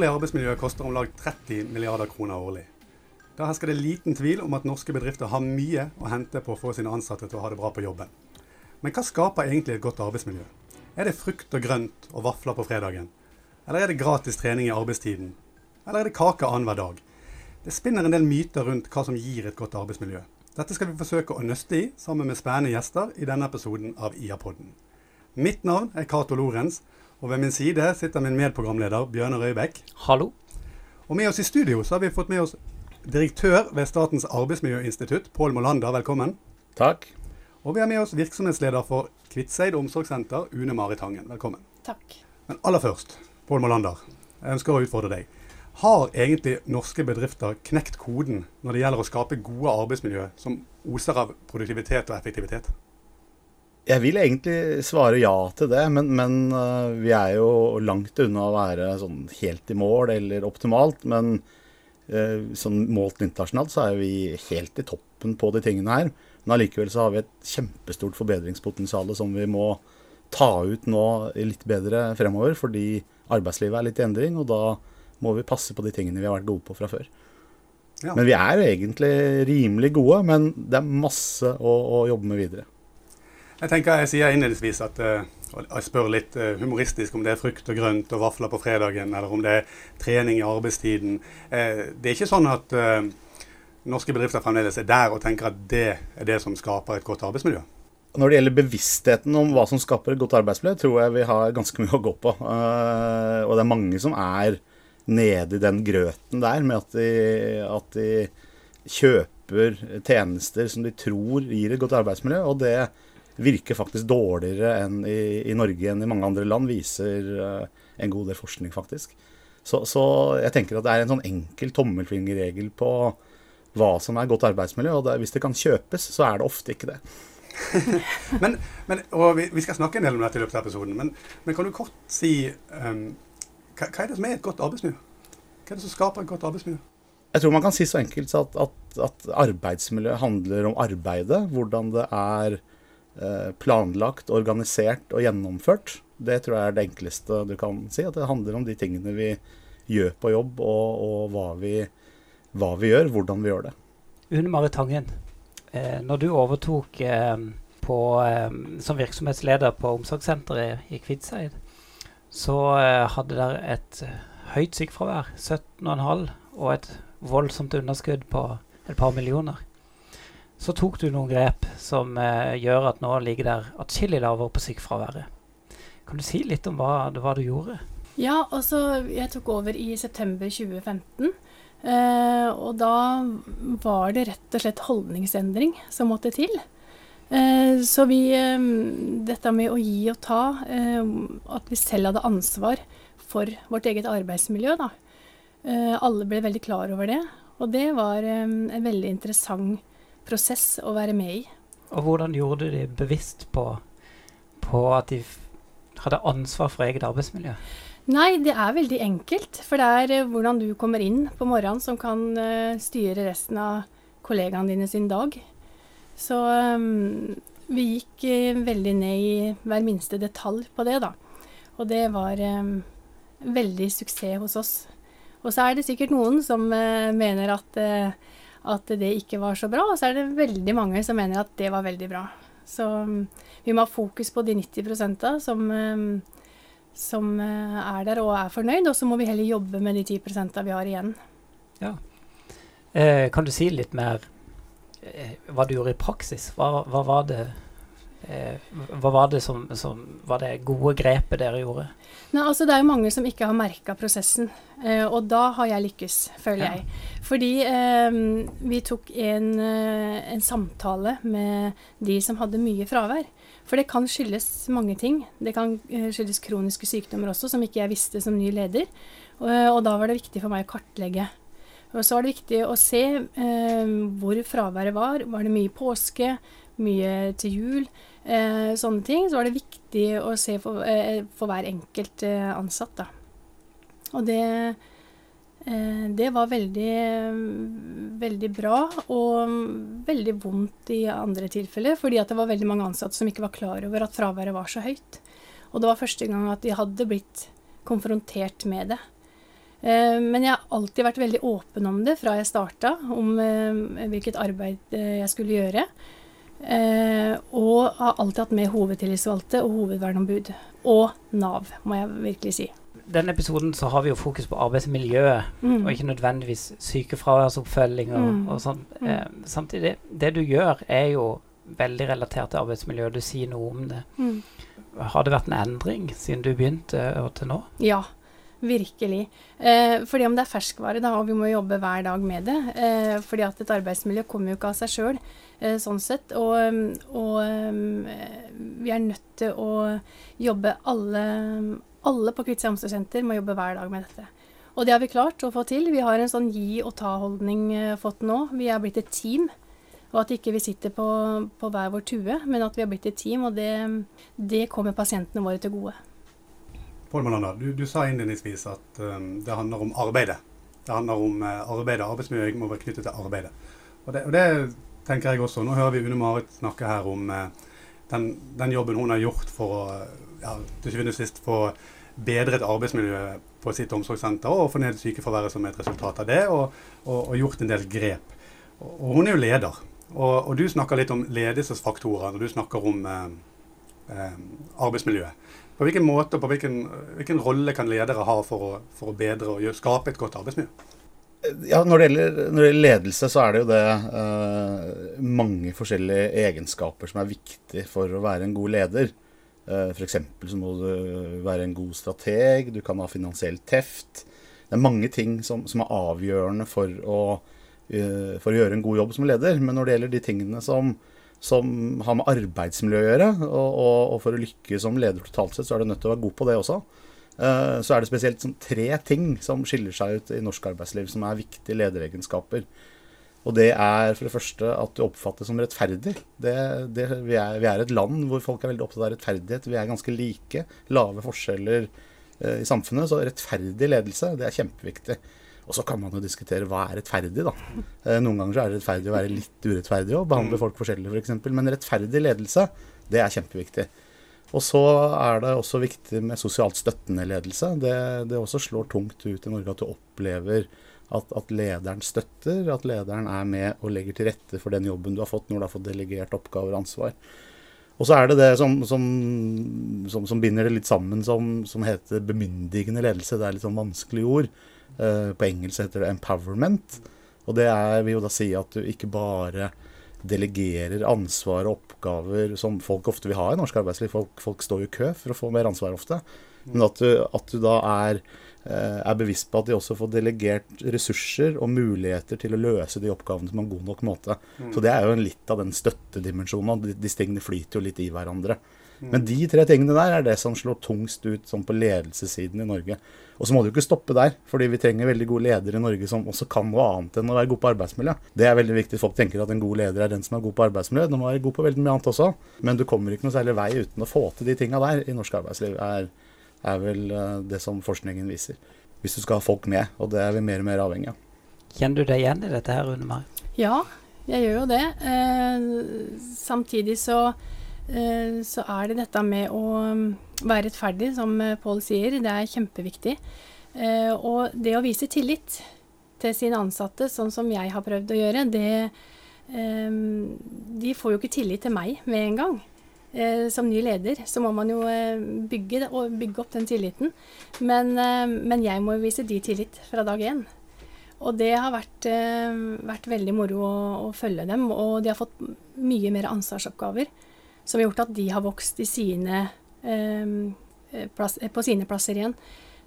dårlig arbeidsmiljø koster om lag 30 milliarder kroner årlig. Da hersker det liten tvil om at norske bedrifter har mye å hente på å få sine ansatte til å ha det bra på jobben. Men hva skaper egentlig et godt arbeidsmiljø? Er det frukt og grønt og vafler på fredagen? Eller er det gratis trening i arbeidstiden? Eller er det kake annenhver dag? Det spinner en del myter rundt hva som gir et godt arbeidsmiljø. Dette skal vi forsøke å nøste i sammen med spennende gjester i denne episoden av IA-podden. Mitt navn er Cato Lorentz, og ved min side sitter min medprogramleder Bjørne Røybekk. Hallo. Og med oss i studio så har vi fått med oss direktør ved Statens arbeidsmiljøinstitutt, Pål Molander. Velkommen. Takk. Og vi har med oss virksomhetsleder for Kvitseid omsorgssenter, Une Marit Hangen. Velkommen. Takk. Men aller først, Pål Molander. Jeg ønsker å utfordre deg. Har egentlig norske bedrifter knekt koden når det gjelder å skape gode arbeidsmiljø som oser av produktivitet og effektivitet? Jeg vil egentlig svare ja til det, men, men uh, vi er jo langt unna å være sånn helt i mål eller optimalt. Men uh, sånn målt internasjonalt så er vi helt i toppen på de tingene her. Men allikevel så har vi et kjempestort forbedringspotensial som vi må ta ut nå litt bedre fremover, fordi arbeidslivet er litt i endring. og da må vi passe på de tingene vi har vært gode på fra før. Ja. Men vi er egentlig rimelig gode, men det er masse å, å jobbe med videre. Jeg tenker jeg sier innledningsvis at uh, jeg spør litt uh, humoristisk om det er frukt og grønt og vafler på fredagen, eller om det er trening i arbeidstiden. Uh, det er ikke sånn at norske bedrifter fremdeles er der og tenker at det er det som skaper et godt arbeidsmiljø. Når det gjelder bevisstheten om hva som skaper et godt arbeidsmiljø, tror jeg vi har ganske mye å gå på. og det er mange som er nede i den grøten der med at de, at de kjøper tjenester som de tror gir et godt arbeidsmiljø. Og det virker faktisk dårligere enn i, i Norge enn i mange andre land, viser uh, en god del forskning, faktisk. Så, så, jeg tenker at det er en sånn enkel tommelfingerregel på hva som er godt arbeidsmiljø. Og det, hvis det kan kjøpes, så er det ofte ikke det. men, men, og vi, vi, skal snakke en del om dette i løpet av episoden, men, men kan du kort si um, hva, hva, er det som er et godt arbeidsmiljø? Hva er det som skaper et godt arbeidsmiljø? Jeg tror man kan si så enkelt at, at, at arbeidsmiljø handler om arbeidet. Hvordan det er eh, planlagt, organisert og gjennomført. Det tror jeg er det enkleste du kan si. At det handler om de tingene vi gjør på jobb, og, og hva, vi, hva, vi, gjør, hvordan vi gjør det. Une Marit Tangen, eh, når du overtok eh, på, eh, som virksomhetsleder på omsorgssenteret i Kvitseid, så eh, hadde dere et eh, høyt sykefravær, 17,5, og et voldsomt underskudd på et par millioner. Så tok du noen grep som eh, gjør at nå ligger der atskillig lavere på sykefraværet. Kan du si litt om hva hva du gjorde? Ja, altså jeg tok over i september 2015. Eh, og da var det rett og slett holdningsendring som måtte til. Eh, så vi eh, Dette med å gi og ta, eh, at vi selv hadde ansvar for vårt eget arbeidsmiljø, da. Alle ble veldig klar over det. Og det var en veldig interessant prosess å være med i. Og hvordan gjorde du de bevisst på, på at de hadde ansvar for eget arbeidsmiljø? Nei, det er veldig enkelt. For det er hvordan du kommer inn på morgenen som kan styre resten av kollegaene dine sin dag. Så um, vi gikk uh, veldig ned i hver minste detalj på det, da. Og det var um, veldig suksess hos oss. Og så er det sikkert noen som uh, mener at, uh, at, det ikke var så bra, og så er det veldig mange som mener at det var veldig bra. Så um, vi må ha fokus på de 90% som, som er der og er fornøyd, og så må vi heller jobbe med de 10% vi har igjen. Ja. Eh, kan du si litt mer Eh, hva du gjorde i praksis. Hva, hva var det eh, hva var det som, som, var det gode grepet dere gjorde? Nei, altså Det er jo mange som ikke har merka prosessen, eh, og da har jeg lykkes, føler ja. jeg. Fordi eh, vi tok en, eh, en, samtale med de som hadde mye fravær. For det kan skyldes mange ting. Det kan eh, skyldes kroniske sykdommer også, som ikke jeg visste som ny leder. Og, og da var det viktig for meg å kartlegge og så var det viktig å se eh, hvor fraværet var. Var det mye påske, mye til jul? Eh, sånne ting. Så var det viktig å se for, eh, for hver enkelt eh, ansatt, da. Og det, eh, det var veldig, veldig bra, og veldig vondt i andre tilfeller. Fordi det var veldig mange ansatte som ikke var klar over at fraværet var så høyt. Og det var første gang at de hadde blitt konfrontert med det. Eh, men jeg har alltid vært veldig åpen om det fra jeg starta, om hvilket arbeid jeg skulle gjøre. Eh, og har alltid hatt med hovedtillitsvalgte og hovedverneombud. Og Nav, må jeg virkelig si. denne episoden så har vi jo fokus på arbeidsmiljøet, Mm. og ikke nødvendigvis sykefraværsoppfølging og, Mm. og sånn. Mm. Eh, samtidig, det du gjør, er jo veldig relatert til arbeidsmiljø. Du sier noe om det. Mm. Har det vært en endring siden du begynte og til nå? Ja, virkelig. Eh, fordi om det er ferskvare, da, og vi må jobbe hver dag med det. Eh, fordi at et arbeidsmiljø kommer jo ikke av seg sjøl, sånn sett. Og, um, og um, eh, vi er nødt til å jobbe alle Alle på Kvitsøy omsorgssenter må jobbe hver dag med dette. Og det har vi klart å få til. Vi har en sånn gi og ta-holdning eh, fått nå. Vi er blitt et team. Og at ikke vi sitter på, på hver vår tue, men at vi har blitt et team. Og det, det kommer pasientene våre til gode. Pål Melander, du, du sa innledningsvis at um, det handler om arbeidet. Det handler om uh, arbeidet. Arbeidsmiljøet må være knyttet til arbeidet. Og det, og det tenker jeg også. Nå hører vi Une Marit snakke her om uh, den, den jobben hun har gjort for å ja, til syvende og sist få bedret arbeidsmiljøet på sitt omsorgssenter og få ned sykefraværet som et resultat av det, og, og, og gjort en del grep. Og, og hun er jo leder. Og du snakker litt om ledelsesfaktorer når du snakker om eh, eh, arbeidsmiljøet. På hvilken måte og på hvilken, hvilken rolle kan ledere ha for å, for å bedre og gjøre, skape et godt arbeidsmiljø? Ja, når det, gjelder, når det gjelder ledelse, så er det jo det eh, mange forskjellige egenskaper som er viktig for å være en god leder. Eh, F.eks. så må du være en god strateg, du kan ha finansiell teft. Det er mange ting som, som er avgjørende for å, eh, for å gjøre en god jobb som leder. Men når det gjelder de tingene som, som har med arbeidsmiljø å gjøre, og, og, og for å lykkes som leder totalt sett, så er du nødt til å være god på det også. Eh, så er det spesielt sånn, tre ting som skiller seg ut i norsk arbeidsliv, som er viktige lederegenskaper. Og det er for det første at du oppfattes som rettferdig. Det, det, vi, er, vi er et land hvor folk er veldig opptatt av rettferdighet. Vi er ganske like. Lave forskjeller eh, i samfunnet. Så rettferdig ledelse, det er kjempeviktig. Og så kan man jo diskutere hva er rettferdig, da. Eh, noen ganger så er det rettferdig å være litt urettferdig og behandle folk forskjellig, f.eks. For eksempel. Men rettferdig ledelse, det er kjempeviktig. Og så er det også viktig med sosialt støttende ledelse. Det, det også slår tungt ut i Norge at du opplever at, at, lederen støtter, at lederen er med og legger til rette for den jobben du har fått når du har fått delegert oppgaver og ansvar. Og så er det det som, som, som, som binder det litt sammen, som, heter bemyndigende ledelse. Det er litt sånn vanskelig ord. Uh, på engelsk heter det 'empowerment'. Og det er, vil jo da si at du ikke bare delegerer ansvar og oppgaver som folk ofte vil ha i norsk arbeidsliv. Folk, folk står i kø for å få mer ansvar ofte. Men at du, at du da er, er, bevisst på at de også får delegert ressurser og muligheter til å løse de oppgavene på en god nok måte. Mm. Så det er jo litt av den støttedimensjonen. De, tingene flyter jo litt i hverandre. Mm. Men de tre tingene der er det som slår tungst ut sånn på ledelsessiden i Norge. Og så må det jo ikke stoppe der, fordi vi trenger veldig gode ledere i Norge som også kan noe annet enn å være god på arbeidsmiljø. Det er veldig viktig. Folk tenker at en god leder er den som er god på arbeidsmiljø. Den må være god på veldig mye annet også. Men du kommer ikke noe særlig vei uten å få til de tinga der i norsk arbeidsliv, er, er vel det som forskningen viser. Hvis du skal ha folk med, og det er vi mer og mer avhengig av. Kjenner du deg igjen i dette her, Rune Mari? Ja, jeg gjør jo det. Eh, samtidig så så er det dette med å være rettferdig, som Pål sier. Det er kjempeviktig. Og det å vise tillit til sine ansatte, sånn som jeg har prøvd å gjøre, det De får jo ikke tillit til meg med en gang. Som ny leder så må man jo bygge, bygge opp den tilliten. Men, men jeg må jo vise de tillit fra dag én. Og det har vært, vært veldig moro å, å følge dem. Og de har fått mye mer ansvarsoppgaver som har gjort at de har vokst sine, eh, plass, på sine plasser igjen.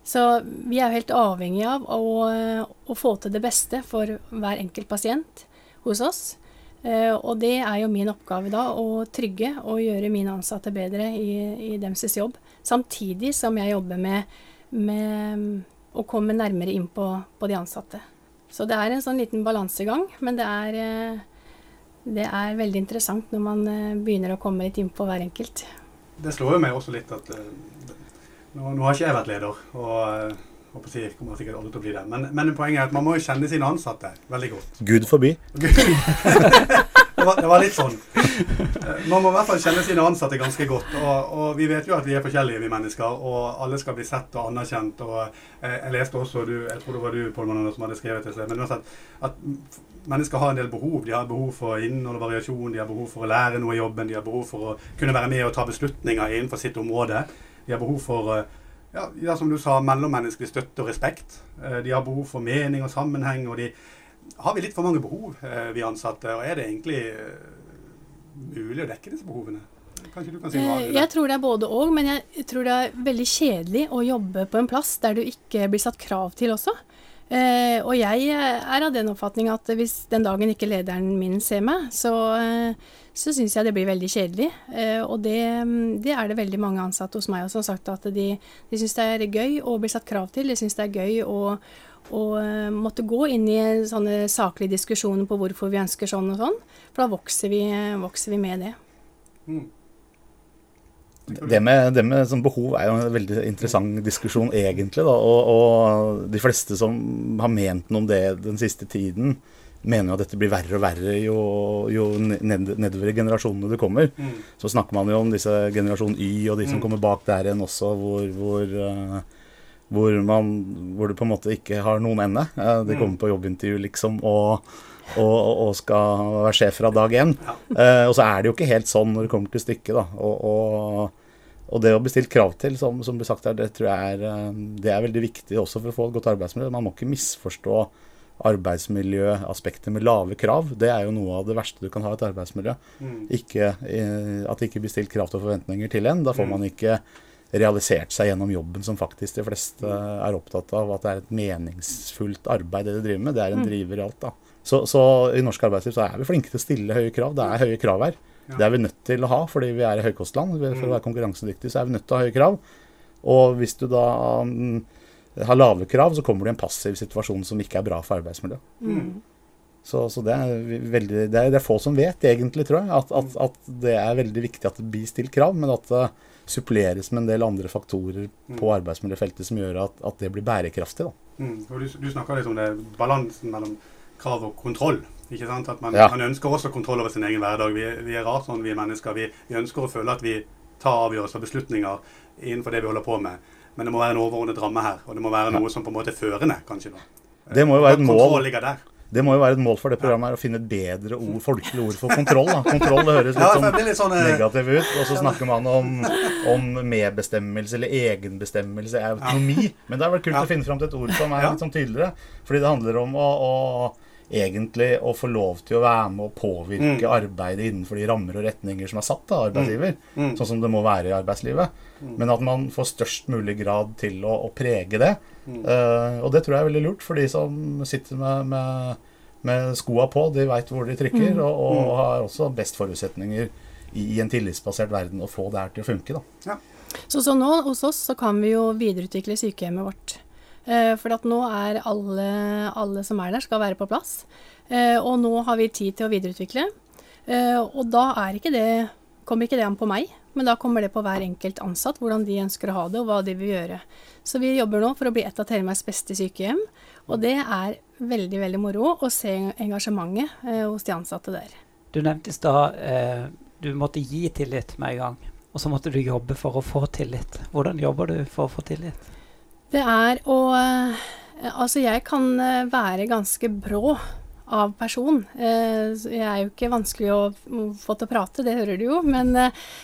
Så vi er jo helt avhengig av å, å, få til det beste for hver enkelt pasient hos oss. Eh, og det er jo min oppgave da, å trygge og gjøre mine ansatte bedre i, i deres jobb. Samtidig som jeg jobber med, med å komme nærmere inn på, på, de ansatte. Så det er en sånn liten balansegang, men det er eh, det er veldig interessant når man begynner å komme litt innpå hver enkelt. Det slår jo meg også litt at uh, nå, nå, har ikke jeg vært leder, og håper jeg kommer sikkert aldri til å bli det. Men, men, poenget er at man må jo kjenne sine ansatte veldig godt. Gud forby. det, var, det, var, litt sånn. Eh, Man må i hvert fall kjenne sine ansatte ganske godt. Og, og vi vet jo at vi er forskjellige, vi mennesker. Og alle skal bli sett og anerkjent. Og eh, jeg leste også, du, jeg tror det var du Paul Manon, som hadde skrevet det, men uansett, at mennesker har en del behov. De har behov for innhold og variasjon, de har behov for å lære noe i jobben, de har behov for å kunne være med og ta beslutninger innenfor sitt område. De har behov for eh, ja, som du sa, mellommenneskelig støtte og respekt. De har behov for mening og sammenheng. og de Har vi litt for mange behov, eh, vi ansatte? Og er det egentlig eh, mulig å dekke disse behovene? Kanskje du kan si noe Eh, det? Jeg tror det er både og, men jeg tror det er veldig kjedelig å jobbe på en plass der du ikke blir satt krav til også. Eh, og jeg er av den oppfatning at hvis den dagen ikke lederen min ser meg, så, eh, så syns jeg det blir veldig kjedelig. Eh, og det, det er det veldig mange ansatte hos meg også som har sagt at de, de syns det er gøy å bli satt krav til. De syns det er gøy å, å eh, måtte gå inn i sånne saklige diskusjoner på hvorfor vi ønsker sånn og sånn. For da vokser vi, vokser vi med det. Mm. Det med, det med sånn behov er jo en veldig interessant diskusjon, egentlig. Da. Og, og de fleste som har ment noe om det den siste tiden, mener jo at dette blir verre og verre jo, jo ned, nedover i generasjonene du kommer. Mm. Så snakker man jo om disse generasjon Y og de som Mm. kommer bak der igjen også, hvor, hvor, eh, hvor, man, hvor du på en måte ikke har noen ende. De Mm. kommer på jobbintervju, liksom, og, og, og skal være sjef fra dag én. Ja. Eh, og så er det jo ikke helt sånn når det kommer til stykket, da. Og, og, og det å bli stilt krav til, som, som blir sagt her, det tror jeg er, eh, det er veldig viktig også for å få et godt arbeidsmiljø. Man må ikke misforstå arbeidsmiljøaspektet med lave krav. Det er jo noe av det verste du kan ha i et arbeidsmiljø. Mm. Ikke, eh, at det ikke blir stilt krav til forventninger til en. Da får Mm. man ikke realisert seg gjennom jobben som faktisk de fleste er opptatt av. At det er et meningsfullt arbeid det de driver med. Det er en Mm. driver i alt. da. Så, så i norsk arbeidsliv så er vi flinke til å stille høye krav. Det er høye krav her. Det er vi nødt til å ha fordi vi er i høykostland. For å være konkurransedyktige så er vi nødt til å ha høye krav. Og hvis du da um, har lave krav, så kommer du i en passiv situasjon som ikke er bra for arbeidsmiljøet. Mm. Så, så det, er veldig, det, er, det er få som vet, egentlig, tror jeg, at, at, at det er veldig viktig at det blir stilt krav, men at suppleres med en del andre faktorer Mm. på arbeidsmiljøfeltet som gjør at, at det blir bærekraftig. Mm. Du, du snakka litt om det, balansen mellom krav og kontroll. Ikke sant? At man, Ja. man ønsker også kontroll over sin egen hverdag. Vi, vi er rart sånn, vi er mennesker. Vi, vi ønsker å føle at vi tar avgjørelser og beslutninger innenfor det vi holder på med. Men det må være en overordnet ramme her, og det må være noe som på en måte er førende, kanskje. da. Det må jo være et mål. Kontroll ligger der. Det må jo være et mål for det programmet her, å finne et bedre ord, folkelig ord for kontroll. Da. Kontroll det høres litt sånn litt sånn eh, negativ ut. Og så snakker man om, om medbestemmelse eller egenbestemmelse, autonomi. Men det hadde vært kult å finne fram til et ord som er litt sånn tydeligere. Fordi det handler om å, å egentlig å få lov til å være med og påvirke Mm. arbeidet innenfor de rammer og retninger som er satt av arbeidsgiver. mm. Sånn som det må være i arbeidslivet. Mm. Men at man får størst mulig grad til å, å prege det. Mm. Eh, og det tror jeg er veldig lurt for de som sitter med, med, med skoa på. De veit hvor de trykker, Mm. og, og Mm. har også best forutsetninger i, i en tillitsbasert verden å få det her til å funke. Da. Så, så nå hos oss så kan vi jo videreutvikle sykehjemmet vårt. Eh, for at nå er alle, alle som er der, skal være på plass. Eh, og nå har vi tid til å videreutvikle. Eh, og da er ikke det, kommer ikke det an på meg, men da kommer det på hver enkelt ansatt, hvordan de ønsker å ha det, og hva de vil gjøre. Så vi jobber nå for å bli et av Telemarks beste sykehjem. Og det er veldig, veldig moro å se engasjementet hos de ansatte der. Du nevnte i stad du måtte gi tillit med en gang. Og så måtte du jobbe for å få tillit. Hvordan jobber du for å få tillit? Det er å eh, Altså, jeg kan eh, være ganske brå av person. Eh, Jeg er jo ikke vanskelig å få til å prate, det hører du jo. Men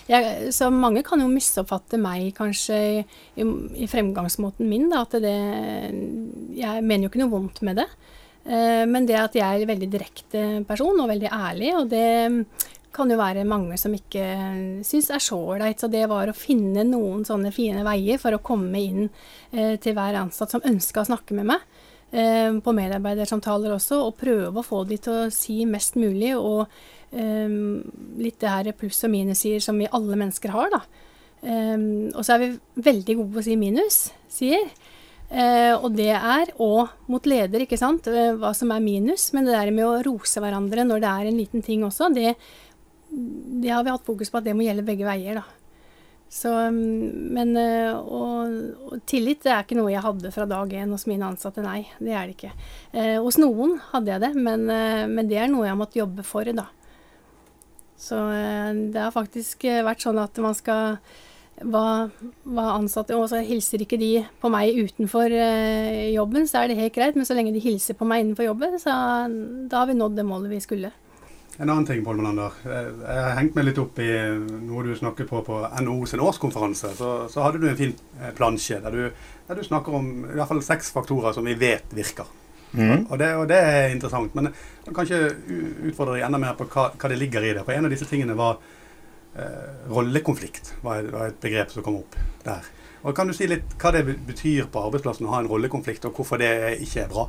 jeg, så mange kan jo misoppfatte meg kanskje i, i, fremgangsmåten min. Da, at det Jeg mener jo ikke noe vondt med det. Men det at jeg er en veldig direkte person og veldig ærlig, og det kan jo være mange som ikke syns er så ålreit. Så det var å finne noen sånne fine veier for å komme inn eh, til hver ansatt som ønska å snakke med meg. Eh, på medarbeidersamtaler også, og prøve å få de til å si mest mulig. Og eh, litt det her pluss og minussider som vi alle mennesker har, da. Eh, og så er vi veldig gode på å si minus, sier. Uh, og det er òg mot leder, ikke sant, eh, hva som er minus. Men det der med å rose hverandre når det er en liten ting også, det, det har vi hatt fokus på at det må gjelde begge veier, da. Så, mm, men eh, og, og tillit det er ikke noe jeg hadde fra dag én hos mine ansatte, nei. Det er det ikke. Eh, hos noen hadde jeg det, men, eh, men det er noe jeg har måttet jobbe for, da. Så eh, det har faktisk vært sånn at man skal hva, hva ansatte Og så hilser ikke de på meg utenfor jobben, så er det helt greit. Men så lenge de hilser på meg innenfor jobben, så da har vi nådd det målet vi skulle. En annen ting, Pål Melander. Jeg har hengt meg litt opp i noe du snakket på på NHO sin årskonferanse. Så, så hadde du en fin plansje der du, der du snakker om i hvert fall seks faktorer som vi vet virker. Mm. Og, det, og, det, er interessant. Men jeg kan ikke utfordre deg enda mer på hva, hva, det ligger i det. For en av disse tingene var eh, rollekonflikt. var var et begrep som kom opp der. Og Kan du si litt hva det betyr på arbeidsplassen å ha en rollekonflikt, og hvorfor det ikke er bra?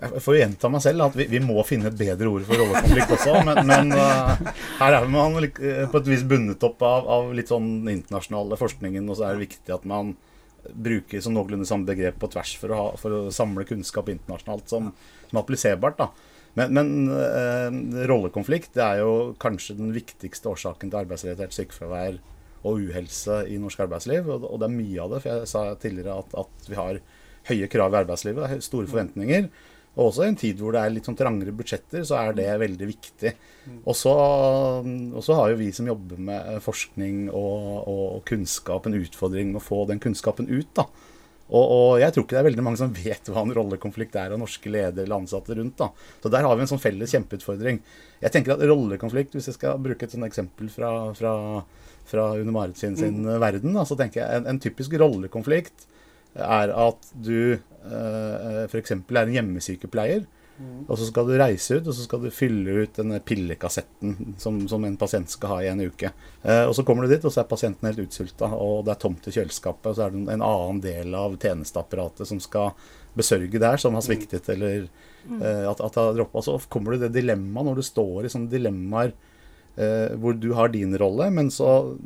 Jeg får gjenta meg selv at vi, vi, må finne et bedre ord for rollekonflikt også. Men, men uh, her er man eh, på et vis bundet opp av, av litt sånn internasjonale forskningen, og så er det viktig at man bruker sånn noenlunde samme begrep på tvers for å, ha, for å samle kunnskap internasjonalt som, som er appliserbart. da. Men, men uh, rollekonflikt det er jo kanskje den viktigste årsaken til arbeidsrelatert sykefravær og uhelse i norsk arbeidsliv. Og, og, det er mye av det. For jeg sa tidligere at, at vi har høye krav i arbeidslivet, store forventninger. Og også i en tid hvor det er litt sånn trangere budsjetter, så er det veldig viktig. Og så har jo vi som jobber med forskning og, og, kunnskap en utfordring med å få den kunnskapen ut. da. Og, og, jeg tror ikke det er veldig mange som vet hva en rollekonflikt er av norske ledere eller ansatte rundt. da. Så der har vi en sånn felles kjempeutfordring. Jeg tenker at rollekonflikt, hvis jeg skal bruke et sånt eksempel fra, fra, fra Une Marit sin, sin mm. verden, da, så tenker jeg en, en typisk rollekonflikt er at du uh, f.eks. er en hjemmesykepleier. Mm. Og så skal du reise ut og så skal du fylle ut denne pillekassetten som, som en pasient skal ha i en uke. Uh, og Så kommer du dit, og så er pasienten helt utsulta, og det er tomt i kjøleskapet. Og så er det en annen del av tjenesteapparatet som skal besørge der, som har sviktet, eller uh, at, at det har droppa. Så kommer du i det dilemmaet når du står i sånne dilemmaer eh, hvor du har din rolle, men så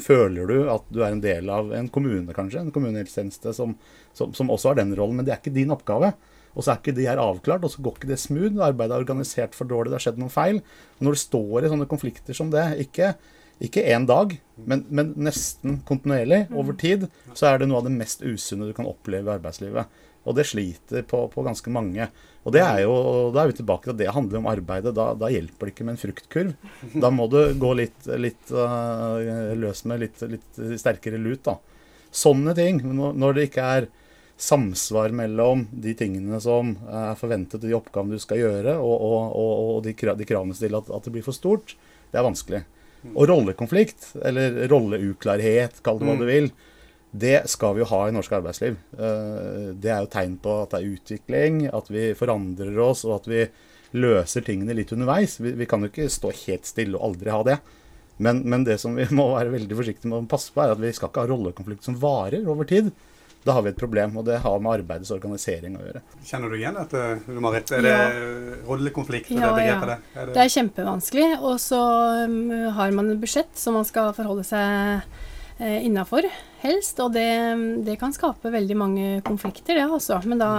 føler du at du er en del av en kommune, kanskje. En kommunehelsetjeneste som, som, som, også har den rollen, men det er ikke din oppgave. Og så er ikke de her avklart, og så går ikke det smooth. Arbeidet er organisert for dårlig, det har skjedd noen feil. Og når du står i sånne konflikter som det, ikke ikke én dag, men, men, nesten kontinuerlig over tid, så er det noe av det mest usunne du kan oppleve i arbeidslivet. Og det sliter på, på ganske mange. Og det er jo, Da er vi tilbake til at det handler om arbeidet. Da, da hjelper det ikke med en fruktkurv. Da må du gå litt, litt uh, løs med litt, litt, sterkere lut. da. Sånne ting. Når det ikke er samsvar mellom de tingene som er forventet, og de oppgavene du skal gjøre, og, og, og, og de, krav, de, kravene til at, at det blir for stort, det er vanskelig. Og rollekonflikt, eller rolleuklarhet, kall det hva du mm. vil, det skal vi jo ha i norsk arbeidsliv. Eh, det er jo tegn på at det er utvikling, at vi forandrer oss, og at vi løser tingene litt underveis. Vi, vi kan jo ikke stå helt stille og aldri ha det. Men, men, det som vi må være veldig forsiktige med å passe på, er at vi skal ikke ha rollekonflikt som varer over tid. Da har vi et problem, og det har med arbeidets organisering å gjøre. Kjenner du igjen dette, Marit? Er det ja. rollekonflikt? Ja, det, ja. Er det... det er kjempevanskelig. Og så um, har man et budsjett som man skal forholde seg eh, innafor, helst. Og det, det, kan skape veldig mange konflikter, det altså. Men da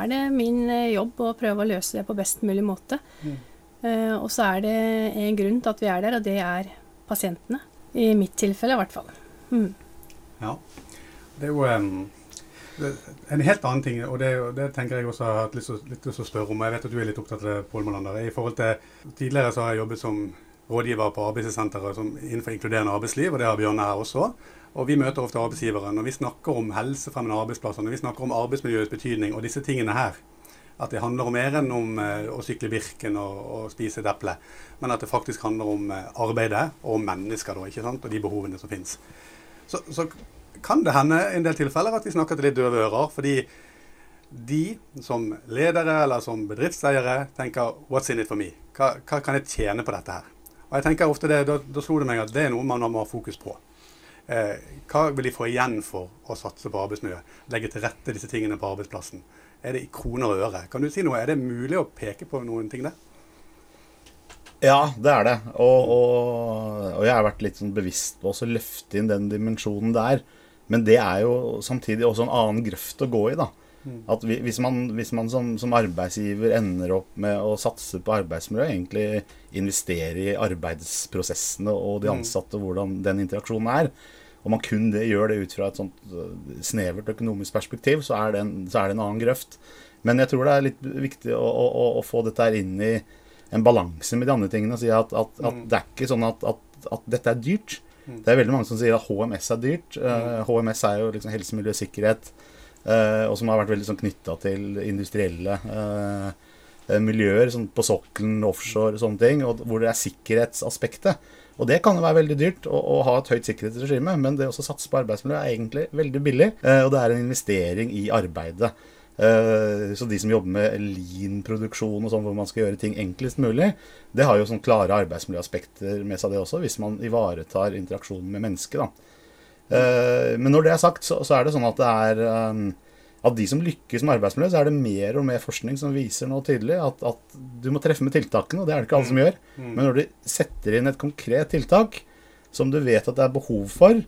er det min eh, jobb å prøve å løse det på best mulig måte. Mm. Eh, og så er det en grunn til at vi er der, og det er pasientene. I mitt tilfelle, i hvert fall. Mm. Ja. Det er jo um, en helt annen ting, og det, det, tenker jeg også har hatt litt, til å spørre om. Jeg vet at du er litt opptatt av det, Pål Molander. I forhold til Tidligere så har jeg jobbet som rådgiver på arbeidssenteret innenfor inkluderende arbeidsliv, og det har Bjørne her også. Og vi møter ofte arbeidsgivere når vi snakker om helsefremmende arbeidsplasser, når vi snakker om arbeidsmiljøets betydning og disse tingene her. At det handler om mer enn om uh, å sykle Birken og, og, spise et eple. Men at det faktisk handler om uh, arbeidet og mennesker da, ikke sant? og de behovene som finnes. Så, så, kan det hende en del tilfeller at vi snakker til litt døve ører. Fordi de som ledere eller som bedriftseiere tenker 'what's in it for me'? Hva, hva kan jeg tjene på dette her? Og jeg tenker ofte det, Da, da slo det meg at det er noe man må ha fokus på. Eh, hva vil de få igjen for å satse på arbeidsmiljø? Legge til rette disse tingene på arbeidsplassen? Er det i kroner og øre? Kan du si noe? Er det mulig å peke på noen ting der? Ja, det er det. Og, og, og jeg har vært litt sånn bevisst på å løfte inn den dimensjonen der. Men det er jo samtidig også en annen grøft å gå i, da. Mm. At hvis man, hvis man som, som, arbeidsgiver ender opp med å satse på arbeidsmiljø, egentlig investere i arbeidsprosessene og de mm. ansatte, hvordan den interaksjonen er, og man kun det, gjør det ut fra et sånt øh, snevert økonomisk perspektiv, så er, det en, så er det en annen grøft. Men jeg tror det er litt viktig å, å, å få dette her inn i en balanse med de andre tingene. Og si at, at, at Mm. det er ikke sånn at, at, at dette er dyrt. Det er veldig mange som sier at HMS er dyrt. Eh, HMS er jo liksom helse, miljø, sikkerhet. Eh, og som har vært veldig sånn knytta til industrielle eh, eh, miljøer, sånn på sokkelen, offshore og sånne ting. Og hvor det er sikkerhetsaspektet. Og det kan jo være veldig dyrt å, å ha et høyt sikkerhetsregime, men det å satse på arbeidsmiljø er egentlig veldig billig. og det er en investering i arbeidet. Så de som jobber med lean-produksjon og sånn, hvor man skal gjøre ting enklest mulig, det har jo sånn klare arbeidsmiljøaspekter med seg, det også, hvis man ivaretar interaksjonen med mennesket. da. Eh, men når det er sagt, så, så er det sånn at det er eh, Av de som lykkes med arbeidsmiljø, så er det mer og mer forskning som viser nå tydelig at, at du må treffe med tiltakene, og det er det ikke alle som gjør. Mm. Men når du setter inn et konkret tiltak som du vet at det er behov for,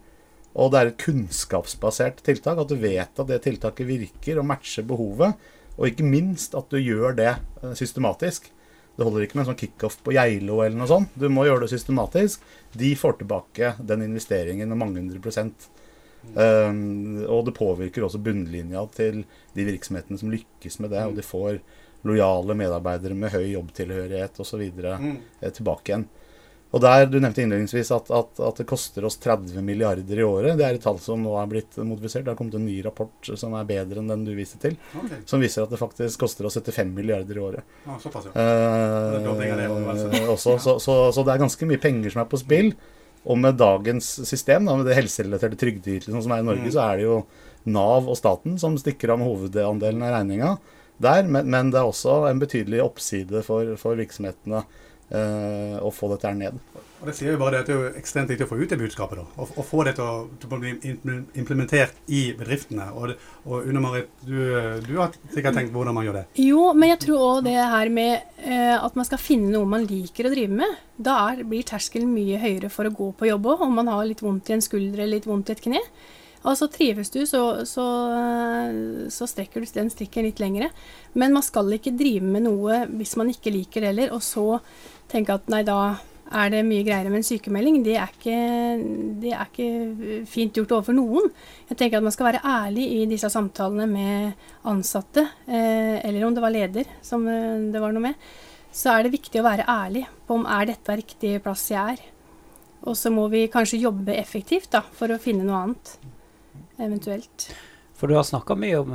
og det er et kunnskapsbasert tiltak, at du vet at det tiltaket virker og matcher behovet, og ikke minst at du gjør det eh, systematisk. Det holder ikke med en sånn kickoff på Geilo eller noe sånt. Du må gjøre det systematisk. De får tilbake den investeringen med mange hundre prosent. Um, og det påvirker også bunnlinja til de virksomhetene som lykkes med det, og de får lojale medarbeidere med høy jobbtilhørighet osv. Mm. eh, tilbake igjen. Og der, Du nevnte innledningsvis at, at, at det koster oss 30 milliarder i året. Det er et tall som nå er blitt modifisert. Det har kommet en ny rapport som er bedre enn den du viste til. Okay. Som viser at det faktisk koster oss 75 milliarder i året. Ja, såpass, ja. Eh, det, også, så, så, så det er ganske mye penger som er på spill. Og med dagens system, da, med det helserelaterte trygdeytelsene som er i Norge, Mm. så er det jo Nav og staten som stikker av med hovedandelen av regninga der. Men, men det er også en betydelig oppside for, for virksomhetene eh, å få dette her ned. Og Det sier jo bare det at det er jo ekstremt viktig å få ut det budskapet. da, Og, og få det til å, til å bli implementert i bedriftene. Og, og Une Marit, du, du har sikkert tenkt hvordan man gjør det. Jo, men jeg tror òg det her med eh, at man skal finne noe man liker å drive med. Da er, blir terskelen mye høyere for å gå på jobb òg, om man har litt vondt i en skulder eller litt vondt i et kne. Altså Trives du, så, så, så strekker du den strikken litt lengre. Men man skal ikke drive med noe hvis man ikke liker det heller, og så tenke at nei, da er det mye greiere med en sykemelding. Det er ikke, det er ikke fint gjort overfor noen. Jeg tenker at man skal være ærlig i disse samtalene med ansatte, eh, eller om det var leder som eh, det var noe med. Så er det viktig å være ærlig på om er dette riktig plass jeg er. Og så må vi kanskje jobbe effektivt da, for å finne noe annet. Eventuelt. For du har snakka mye om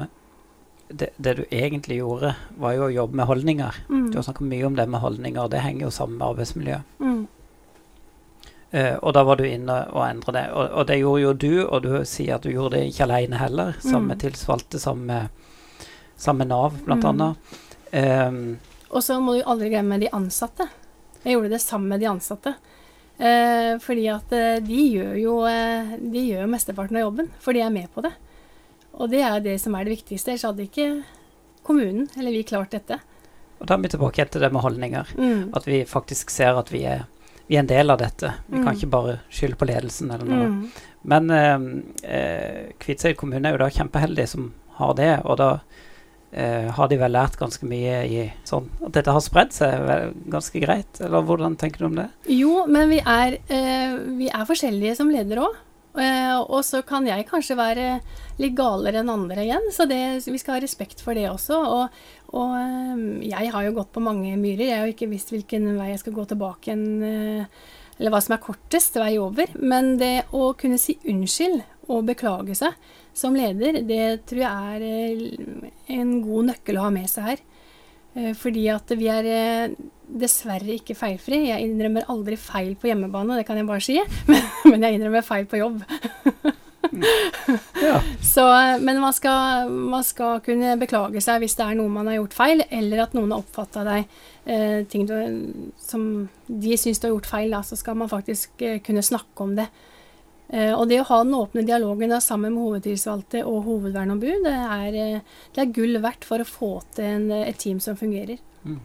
det, det du egentlig gjorde, var jo å jobbe med holdninger. Mm. Du har snakka mye om det med holdninger, det henger jo sammen med arbeidsmiljø. Mm. Uh, og da var du inne og endra det. Og, og det gjorde jo du, og du sier at du gjorde det ikke alene heller, sammen med Mm. tilsvalgte, sammen med, Nav, blant Mm. annet. Um, Og så må du aldri glemme de ansatte. Jeg gjorde det sammen med de ansatte. Eh, fordi at eh, de gjør jo eh, De gjør mesteparten av jobben, for de er med på det. Og det er det som er det viktigste. Ellers hadde ikke kommunen eller vi klart dette. og da er vi tilbake igjen til det med holdninger. Mm. At vi faktisk ser at vi er, vi er en del av dette. Vi kan Mm. ikke bare skylde på ledelsen eller noe. Mm. Men eh, eh, Kviteseid kommune er jo da kjempeheldig som har det, og da eh, har de vel lært ganske mye i sånn At dette har spredd seg ganske greit, eller hvordan tenker du om det? Jo, men vi er, eh, vi er forskjellige som ledere òg. Eh, og så kan jeg kanskje være litt galere enn andre igjen, så det, vi skal ha respekt for det også. Og, og eh, jeg har jo gått på mange myrer. Jeg har jo ikke visst hvilken vei jeg skal gå tilbake igjen, eh, eller hva som er kortest vei over. Men det å kunne si unnskyld og beklage seg som leder, det tror jeg er en god nøkkel å ha med seg her. Fordi at vi er dessverre ikke feilfri. Jeg innrømmer aldri feil på hjemmebane, det kan jeg bare si. Men, men jeg innrømmer feil på jobb. Ja. Så, men man skal, man skal kunne beklage seg hvis det er noe man har gjort feil, eller at noen har oppfatta deg eh, ting du, som de syns du har gjort feil. Da, så skal man faktisk eh, kunne snakke om det. Eh, og det å ha den åpne dialogen da, sammen med hovedtilsvalgte og hovedverneombud, det er, eh, det er gull verdt for å få til en, et team som fungerer. Mm.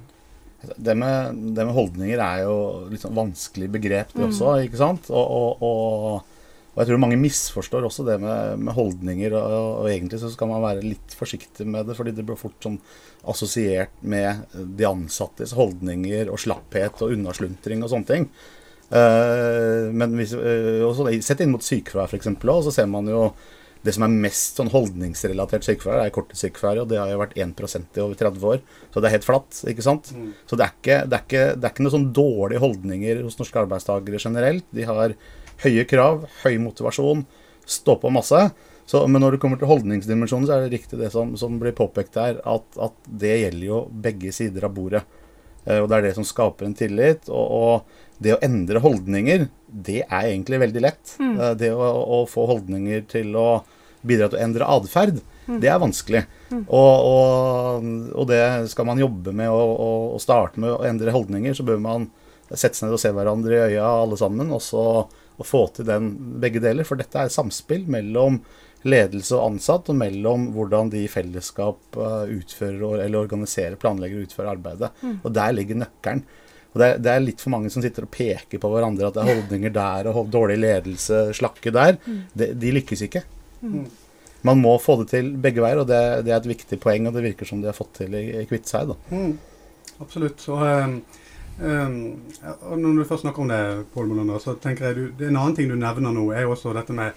Det med, det med holdninger er jo litt sånn vanskelig begrep, det Mm. også. ikke sant? Og, og, og, og jeg tror mange misforstår også det med, med holdninger. Og, og egentlig så skal man være litt forsiktig med det, fordi det blir fort sånn assosiert med de ansattes holdninger og slapphet og unnasluntring og sånne ting. Uh, men hvis, uh, også, sett inn mot sykefravær f.eks., så ser man jo det som er mest sånn holdningsrelatert sykefravær, er korttidssykefravær, og det har jo vært 1 i over 30 år. Så det er helt flatt. ikke sant? Mm. Så det er ikke, det, er ikke, det er ikke noen sånn dårlige holdninger hos norske arbeidstakere generelt. De har høye krav, høy motivasjon, stå på masse. Så, men når det kommer til holdningsdimensjonen, så er det riktig det som, som blir påpekt her, at, at, det gjelder jo begge sider av bordet. Eh, og det er det som skaper en tillit. Og, og, det å endre holdninger, det er egentlig veldig lett. Mm. Eh, det å, å, få holdninger til å bidra til å endre atferd, Mm. det er vanskelig. Mm. Og, og, og det skal man jobbe med å, å starte med å endre holdninger, så bør man sette seg ned og se hverandre i øya alle sammen, og så og få til den begge deler. For dette er et samspill mellom ledelse og ansatt, og mellom hvordan de i fellesskap uh, utfører eller organiserer, planlegger og utfører arbeidet. Mm. Og der ligger nøkkelen. Og det er, det er, litt for mange som sitter og peker på hverandre at det er holdninger der og dårlig ledelse, slakke der. Mm. De, de lykkes ikke. Mm. Man må få det til begge veier, og det, det, er et viktig poeng, og det virker som de har fått til i, i Kviteseid. Mm. Absolutt. Så, um, um, når du først snakker om det, Pål Molander, så tenker jeg du, det er en annen ting du nevner nå, er jo også dette med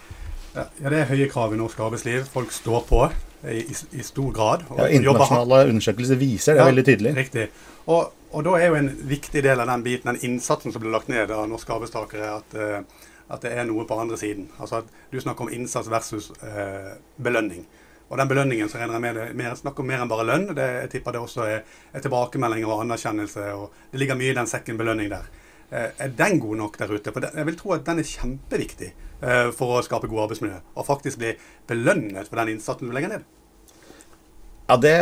ja, det er høye krav i norsk arbeidsliv. Folk står på i, i, stor grad. ja, internasjonale undersøkelser viser det ja, veldig tydelig. Riktig. Og, og, da er jo en viktig del av den biten, den innsatsen som blir lagt ned av norske arbeidstakere, at uh, at det er noe på andre siden. Altså at Du snakker om innsats versus eh, belønning. Og den belønningen så regner jeg med det mer, snakker om mer enn bare lønn. Det, jeg tipper det også er, er tilbakemeldinger og anerkjennelse. og Det ligger mye i den sekken belønning der. Eh, er den god nok der ute? For den, jeg vil tro at den er kjempeviktig eh, for å skape god arbeidsmiljø. Og faktisk bli belønnet for den innsatsen du legger ned. Ja, det,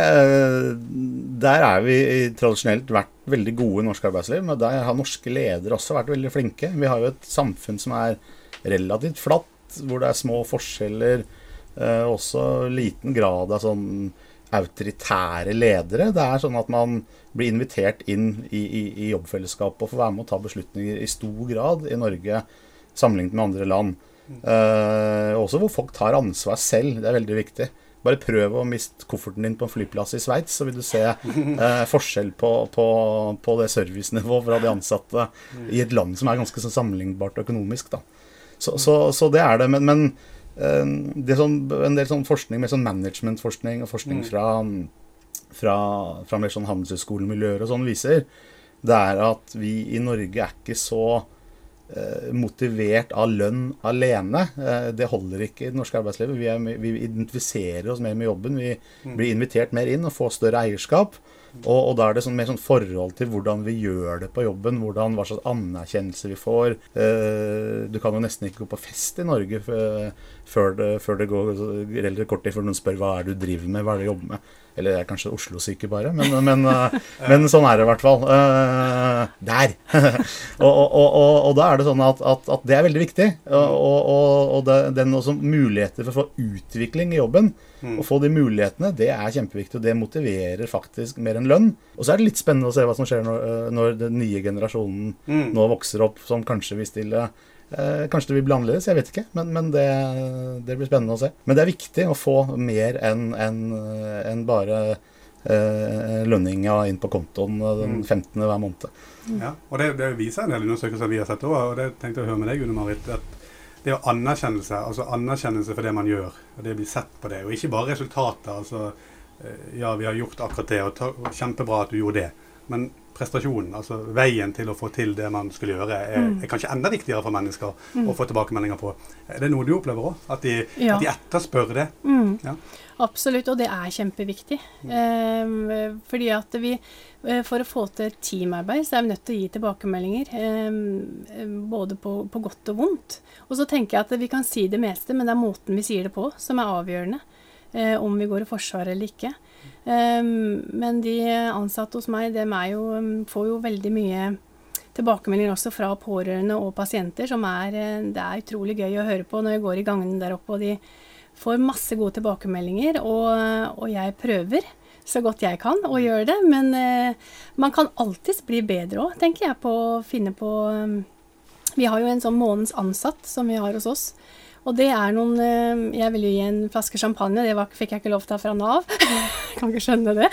Der er vi tradisjonelt vært veldig gode i norsk arbeidsliv. Men der har norske ledere også vært veldig flinke. Vi har jo et samfunn som er relativt flatt, hvor det er små forskjeller. Eh, også liten grad av sånn autoritære ledere. Det er sånn at man blir invitert inn i, i, i jobbfellesskapet og får være med å ta beslutninger i stor grad i Norge sammenlignet med andre land. Eh, også hvor folk tar ansvar selv. Det er veldig viktig. Bare prøv å miste kofferten din på en flyplass i Sveits, så vil du se uh, forskjell på, på, på det servicenivået fra de ansatte i et land som er ganske så sammenlignbart økonomisk. Så, så, så det er det. Men, men uh, det er sånn, en del sånn forskning med sånn managementforskning og forskning fra, fra, fra mer sånn handelshøyskolemiljøer og sånn viser, det er at vi i Norge er ikke så motivert av lønn alene. Det holder ikke i det norske arbeidslivet. Vi, er, vi, identifiserer oss mer med jobben. Vi blir invitert mer inn og får større eierskap. Og, og da er det sånn, mer sånn forhold til hvordan vi gjør det på jobben. Hvordan, hva slags anerkjennelse vi får. Du kan jo nesten ikke gå på fest i Norge før det, før det går relativt kort tid før noen spør hva er det du driver med, hva er det du jobber med. Eller det er kanskje Oslo-syke bare, men, men, men, sånn er det i hvert fall. Der! og, og, og, og, da er det sånn at, at, at det er veldig viktig. Og, det, den også muligheter for å få utvikling i jobben, å få de mulighetene, det er kjempeviktig. Og det motiverer faktisk mer enn lønn. Og så er det litt spennende å se hva som skjer når, når den nye generasjonen nå vokser opp, som kanskje vil stille Eh, kanskje det vil bli annerledes, jeg vet ikke. Men, men det, det, blir spennende å se. Men det er viktig å få mer enn en, en bare eh, lønninga inn på kontoen den 15. hver måned. Ja, og det, det viser en del undersøkelser vi har sett òg, og det tenkte jeg å høre med deg, Gunne Marit. at det å anerkjennelse, altså anerkjennelse for det man gjør, og det blir sett på det, og ikke bare resultater. altså Ja, vi har gjort akkurat det, og, ta, og kjempebra at du gjorde det. Men prestasjonen, altså veien til å få til det man skulle gjøre, er, er kanskje enda viktigere for mennesker Mm. å få tilbakemeldinger på. Er det noe du opplever òg? At, Ja. at de etterspør det? Mm. Ja. Absolutt, og det er kjempeviktig. Eh, fordi at vi eh, For å få til teamarbeid, så er vi nødt til å gi tilbakemeldinger. Eh, både på, på godt og vondt. Og så tenker jeg at vi kan si det meste, men det er måten vi sier det på som er avgjørende. Eh, om vi går i Forsvaret eller ikke. Eh, men de ansatte hos meg, dem jo, får jo veldig mye tilbakemeldinger også fra pårørende og pasienter, som er, eh, det er utrolig gøy å høre på når jeg går i gangene der oppe. og de får masse gode tilbakemeldinger, og, og jeg prøver så godt jeg kan å gjøre det. Men eh, man kan alltids bli bedre òg, tenker jeg, på å finne på um, Vi har jo en sånn månedens ansatt som vi har hos oss. Og det er noen eh, Jeg ville gi en flaske champagne, det var, fikk jeg ikke lov til fra Nav. kan ikke skjønne det.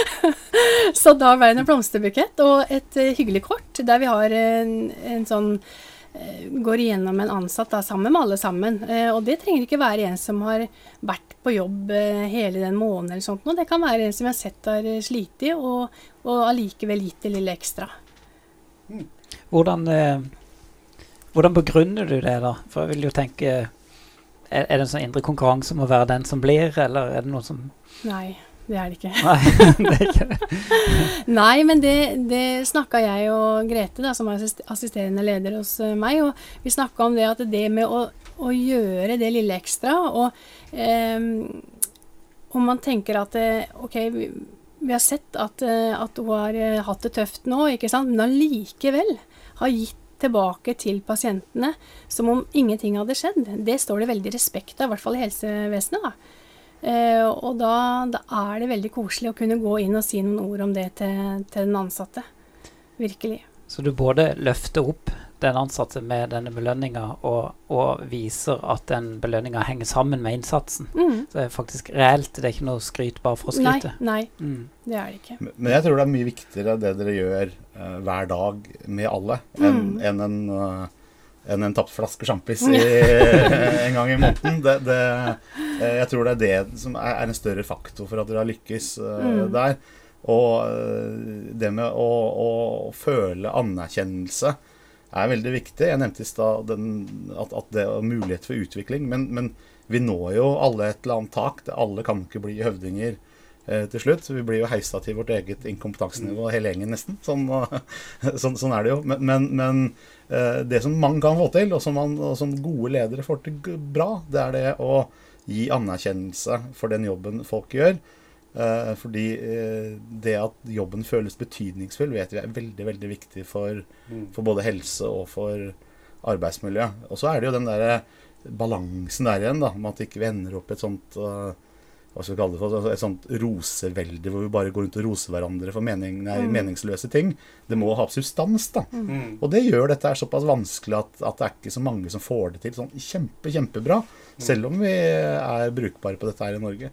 så da ble det en blomsterbukett og et eh, hyggelig kort der vi har en, en sånn eh, går igjennom en ansatt da, sammen med alle sammen. Og det trenger ikke være en som har vært på jobb hele den måneden eller sånt. Det kan være en som jeg har sett har slitt og, allikevel gitt det lille ekstra. Hvordan, hvordan begrunner du det, da? For jeg vil jo tenke er, er det en sånn indre konkurranse om å være den som blir, eller er det noe som Nei. Det er det ikke. Nei, det er ikke det. Nei, men det, det snakka jeg og Grete, da, som er assisterende leder hos eh, meg, og vi snakka om det at det med å, å, gjøre det lille ekstra og eh, Om man tenker at eh, OK, vi, vi har sett at, eh, at, hun har hatt det tøft nå, ikke sant, men allikevel har gitt tilbake til pasientene som om ingenting hadde skjedd. Det står det veldig respekt av, i hvert fall i helsevesenet. da. Eh, og da, da, er det veldig koselig å kunne gå inn og si noen ord om det til, til den ansatte. Virkelig. Så du både løfter opp den ansatte med denne belønninga, og, og, viser at den belønninga henger sammen med innsatsen. Mm. Så det er faktisk reelt, det er ikke noe skryt bare for å skryte. Nei, nei mm. det er det ikke. Men jeg tror det er mye viktigere det dere gjør uh, hver dag med alle, enn mm. en en uh, enn en tapt flaske sjampis en gang i måneden. Det, det, eh, jeg tror det er det som er, en større faktor for at dere har lykkes uh, mm. der. Og det med å, å, føle anerkjennelse er veldig viktig. Jeg nevnte i stad at, at, det er mulighet for utvikling. Men, men, vi når jo alle et eller annet tak. Alle kan ikke bli høvdinger eh, til slutt. Vi blir jo heisa til vårt eget inkompetansenivå hele gjengen, nesten. Sånn, sånn, sånn er det jo. Men, men, men Eh, det som mange kan få til, og som, man, og som, gode ledere får til bra, det er det å gi anerkjennelse for den jobben folk gjør. Eh, fordi eh, det at jobben føles betydningsfull, vet vi er veldig veldig viktig for, mm. for både helse og for arbeidsmiljø. Og så er det jo den der balansen der igjen, da, med at ikke vi ender opp i et sånt uh, hva skal vi kalle det for, altså et sånt rosevelde hvor vi bare går rundt og roser hverandre for mening, nei, mm. meningsløse ting. Det må ha substans, da. Mm. mm. Og det gjør dette er såpass vanskelig at, at, det er ikke så mange som får det til sånn kjempe, kjempebra. Mm. Selv om vi er brukbare på dette her i Norge.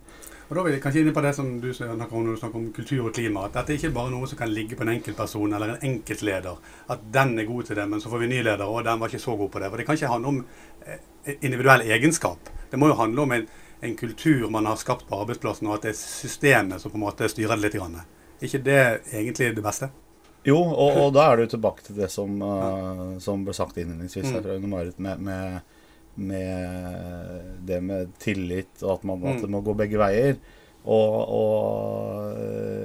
Og da vil jeg kanskje inn på det som du snakker om når du snakker om kultur og klima. At dette er ikke bare noe som kan ligge på en enkeltperson eller en enkeltleder. At den er god til det, men så får vi ny leder, og den var ikke så god på det. For det kan ikke handle om eh, individuell egenskap. Det må jo handle om en en kultur man har skapt på arbeidsplassen, og at det er systemet som på en måte styrer det litt. Grann. Ikke det egentlig det beste? Jo, og, og da er du tilbake til det som, uh, som ble sagt innledningsvis her fra Marit, med, med, med, det med tillit, og at, man, at, det må gå begge veier. Og, og,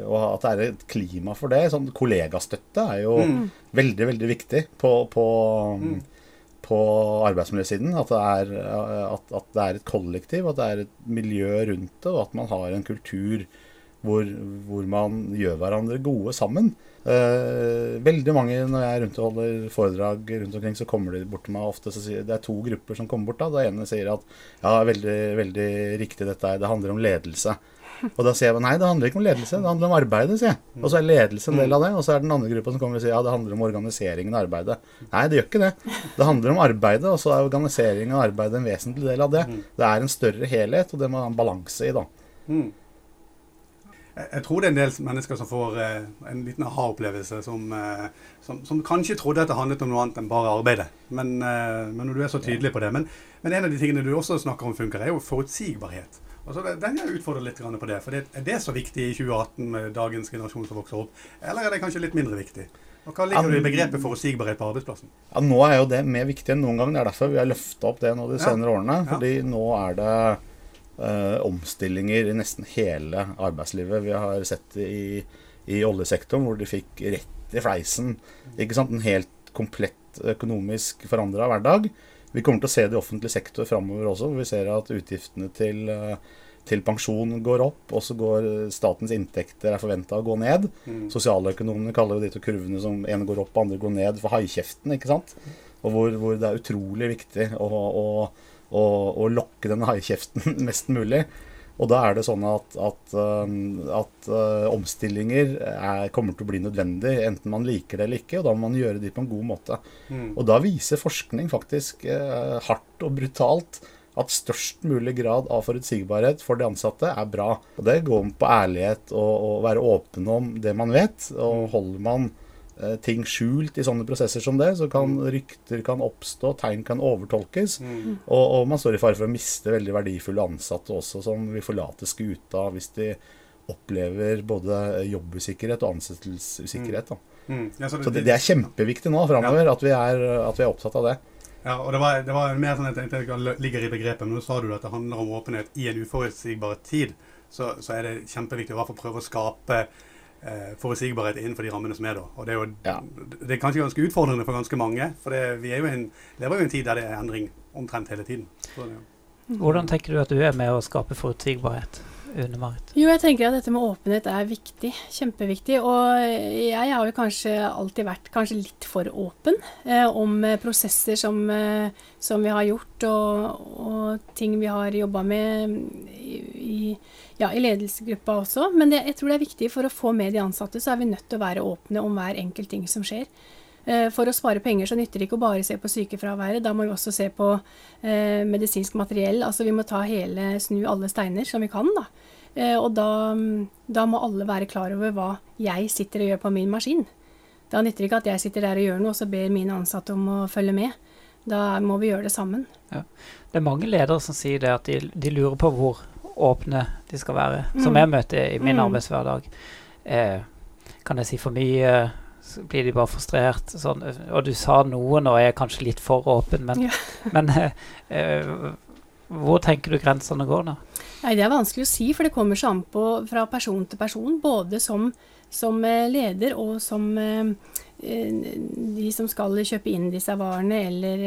og, at det er et klima for det. Sånn kollegastøtte er jo mm. veldig, veldig viktig på, på mm på arbeidsmiljøsiden. At det, er, at, at det, er, et kollektiv, at det er et miljø rundt det, og at man har en kultur hvor, hvor man gjør hverandre gode sammen. Eh, veldig mange når jeg rundt og holder foredrag rundt omkring, så kommer de bort til meg ofte. så sier Det er to grupper som kommer bort. da, Det ene sier at ja, veldig, veldig riktig dette er, det handler om ledelse. Og da sier jeg nei, det handler ikke om ledelse, det handler om arbeidet, sier jeg. Og så er ledelse en del av det. Og så er den andre gruppa som kommer og sier ja, det handler om organiseringen av arbeidet. Nei, det gjør ikke det. Det handler om arbeidet, og så er organiseringen av arbeidet en vesentlig del av det. Det er en større helhet, og det må ha en balanse i, da. Jeg tror det er en del mennesker som får eh, en liten aha-opplevelse, som, eh, som, som, kanskje trodde at det handlet om noe annet enn bare arbeidet. Men, eh, men når du er så tydelig på det. Men, men, en av de tingene du også snakker om funker, er jo forutsigbarhet. Altså, den jeg utfordrer litt på det. For Er det så viktig i 2018 med dagens generasjon som vokser opp, eller er det kanskje litt mindre viktig? Og Hva ligger du i begrepet forutsigbarhet på arbeidsplassen? Ja, Nå er jo det mer viktig enn noen gang. Det er derfor vi har løfta opp det nå de senere ja. årene. Fordi ja. nå er det uh, omstillinger i nesten hele arbeidslivet. Vi har sett det i, i oljesektoren, hvor de fikk rett i fleisen. Ikke sant? En helt komplett økonomisk forandra hverdag. Vi kommer til å se det i offentlig sektor framover også. hvor Vi ser at utgiftene til, eh, til pensjon går opp, og så går statens inntekter er forventa å gå ned. Mm. Sosialøkonomene kaller jo de to kurvene som ene går opp, andre går ned, for haikjeften. ikke sant? Og hvor, hvor, det er utrolig viktig å, å, å, å lokke den haikjeften mest mulig. Og da er det sånn at, at, um, at uh, omstillinger er, kommer til å bli nødvendig, enten man liker det eller ikke. Og da må man gjøre de på en god måte. Mm. Og da viser forskning faktisk eh, hardt og brutalt at størst mulig grad av forutsigbarhet for de ansatte er bra. Og Det går på ærlighet og, å være åpen om det man vet. Og mm. holder man ting skjult i sånne prosesser som det, så kan rykter kan oppstå, tegn kan overtolkes. Mm. Og, og man står i fare for å miste veldig verdifulle ansatte også, som vil forlate skuta hvis de opplever både jobbusikkerhet og ansettelsesusikkerhet. Mm. Ja, så Så det, det er kjempeviktig nå framover at, vi er, at vi er opptatt av det. Ja, og det var, det var mer sånn at jeg tenkte det ligger i begrepet, men nå sa du at det handler om åpenhet i en uforutsigbar tid. Så, så er det kjempeviktig å prøve å skape eh, forutsigbarhet innenfor de rammene som er da. Og det er jo Ja. det er kanskje ganske utfordrende for ganske mange, for det, vi er jo en, lever jo i en tid der det er endring omtrent hele tiden. Så, ja. Hvordan tenker du at du er med å skape forutsigbarhet, Une? Jo, jeg tenker at dette med åpenhet er viktig. Kjempeviktig. Og jeg har jo kanskje alltid vært kanskje litt for åpen eh, om prosesser som, eh, som vi har gjort, og, og ting vi har jobba med i, i, ja, i ledelsesgruppa også. Men det, jeg tror det er viktig for å få med de ansatte, så er vi nødt til å være åpne om hver enkelt ting som skjer. Eh, For å spare penger så nytter det ikke å bare se på sykefraværet. Da må vi også se på eh, medisinsk materiell. Altså vi må ta hele, snu alle steiner som vi kan. da. Eh, og da, da må alle være klar over hva jeg sitter og gjør på min maskin. Da nytter det ikke at jeg sitter der og gjør noe, og så ber mine ansatte om å følge med. Da må vi gjøre det sammen. Det er mange ledere som sier det at de, de lurer på hvor åpne de skal være. Mm. Som jeg møter i min Mm. arbeidshverdag. Eh, kan jeg si for mye? Så blir de bare frustrert. Sånn. Og du sa noe nå, er jeg kanskje litt for åpen, men, Ja. men eh, hvor tenker du grensene går nå? Nei, Det er vanskelig å si, for det kommer så an på fra person til person. Både som, som eh, leder og som de som skal kjøpe inn disse varene, eller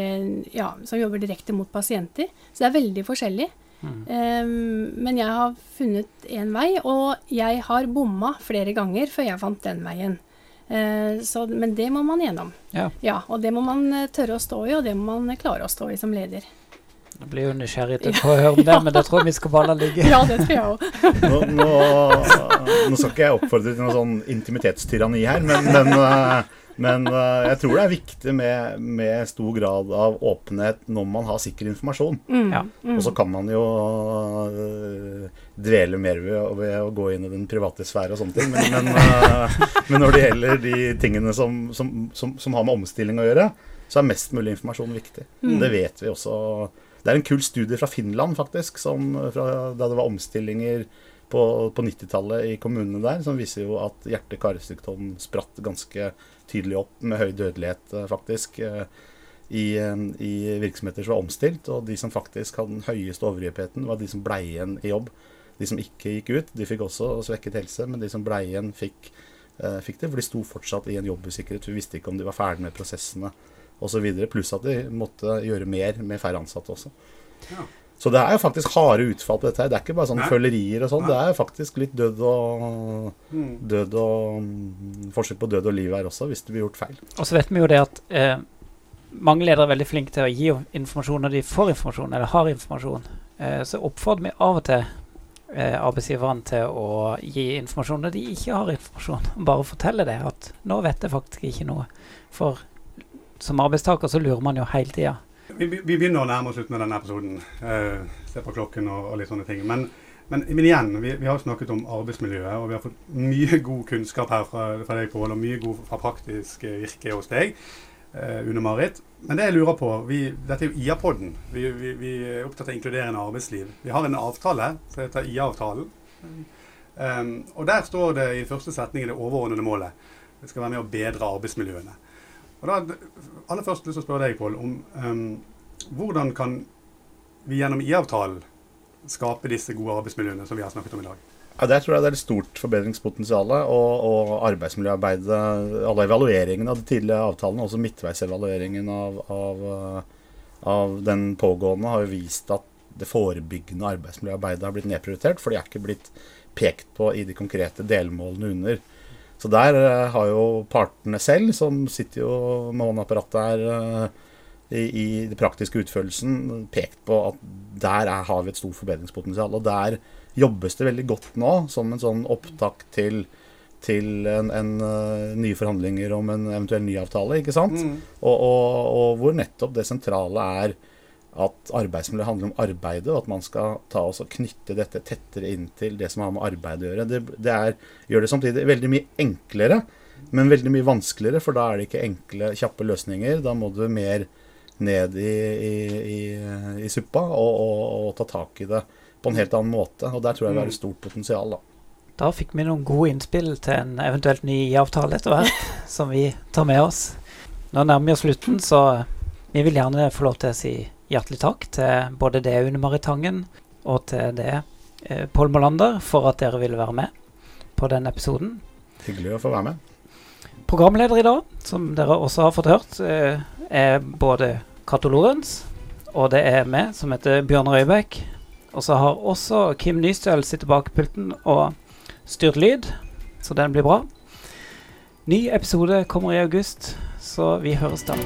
ja, som jobber direkte mot pasienter. Så det er veldig forskjellig. Mm. Um, men jeg har funnet én vei, og jeg har bomma flere ganger før jeg fant den veien. Eh, så, men det må man gjennom. Ja. Ja, og det må man eh, tørre å stå i, og det må man klare å stå i som leder. Jeg blir jo nysgjerrig til å høre om det, men da tror jeg vi skal bare la ligge. Ja, det tror jeg også. Nå, nå, nå skal ikke jeg oppfordre til noe sånn intimitetstyranni her, men, men, eh, men eh, jeg tror det er viktig med, med stor grad av åpenhet når man har sikker informasjon. Mm, Ja. mm. Og så kan man jo øh, dvele mer ved, ved å gå inn i den private sfære og sånne ting. Men, men, men når det gjelder de tingene som, som, som, som har med omstilling å gjøre, så er mest mulig informasjon viktig. Mm. Det vet vi også. Det er en kul studie fra Finland, faktisk, som, fra, da det var omstillinger på, på 90-tallet i kommunene der, som viser jo at hjerte-karsykdom spratt ganske tydelig opp med høy dødelighet, eh, faktisk. eh, i, eh, i virksomheter som var omstilt, og de som faktisk hadde den høyeste overhyppigheten, var de som blei igjen i jobb. De som ikke gikk ut, de fikk også svekket helse, men de som blei igjen, fikk, fikk det, for de sto fortsatt i en jobbusikkerhet. Vi visste ikke om de var ferdig med prosessene osv. Pluss at de måtte gjøre mer med færre ansatte også. Ja. Så det er jo faktisk harde utfall på dette her. Det er ikke bare sånn Nei. følgerier og sånn. Det er jo faktisk litt død og Mm. død og mm, Forskjell på død og liv her også, hvis det blir gjort feil. Og så vet vi jo det at eh, mange ledere er veldig flinke til å gi informasjon når de får informasjon, eller har informasjon. Eh, så oppfordrer vi av og til eh, arbeidsgiverne til å gi informasjon når de ikke har informasjon. Bare fortelle det, at nå vet jeg faktisk ikke noe. For som arbeidstaker så lurer man jo hele tida. Vi, vi begynner å nærme oss slutten av denne episoden. Eh, se på klokken og, og litt sånne ting. Men, men, men igjen, vi, vi har snakket om arbeidsmiljøet, og vi har fått mye god kunnskap her fra, fra deg, Pål, og mye god fra praktisk virke hos deg, eh, Une Marit. Men det jeg lurer på, vi, dette er jo IA-podden. Vi, vi, er opptatt av inkluderende arbeidsliv. Vi har en avtale som heter IA-avtalen. Um, og der står det i første setning det overordnede målet. Det skal være med å bedre arbeidsmiljøene. Og da, aller først lyst til å spørre deg, Pål, om um, hvordan kan vi gjennom IA-avtalen skape disse gode arbeidsmiljøene som vi har snakket om i dag? Ja, Der tror jeg det er et stort forbedringspotensial. Og, og arbeidsmiljøarbeidet, alle evalueringene av de tidligere avtalene, også midtveisevalueringen av, av, eh, av den pågående, har jo vist at det forebyggende arbeidsmiljøarbeidet har blitt nedprioritert. For de er ikke blitt pekt på i de konkrete delmålene under. Så der eh, har jo partene selv, som sitter jo med håndapparatet her eh, i, i den praktiske utførelsen, pekt på at der er, har vi et stort forbedringspotensial. Og der jobbes det veldig godt nå, som en sånn opptak til, til en, en eh, nye forhandlinger om en eventuell ny avtale. ikke sant? Mm. Og, og, og hvor nettopp det sentrale er at arbeidsmiljø handler om arbeidet, og at man skal ta oss og knytte dette tettere inn til det som har med arbeid å gjøre. Det, det er, gjør det samtidig veldig mye enklere men veldig mye vanskeligere, for da er det ikke enkle, kjappe løsninger. Da må du mer ned i, i, i, i suppa og, og, og, ta tak i det på en helt annen måte. Og der tror jeg det er et stort potensial. da. Da fikk vi noen gode innspill til en eventuelt ny avtale etter hvert, som vi tar med oss. Nå nærmer vi oss slutten, så vi vil gjerne få lov til å si hjertelig takk til både det Une Marit Tangen og til det eh, Pål Molander for at dere ville være med på den episoden. Hyggelig å få være med. Programleder i dag, som dere også har fått hørt, eh, er både Cato Lorentz og det er meg, som heter Bjørn Røybekk. Og så har også Kim Nystøl sittet bak pulten og styrt lyd, så den blir bra. Ny episode kommer i august, så vi høres da.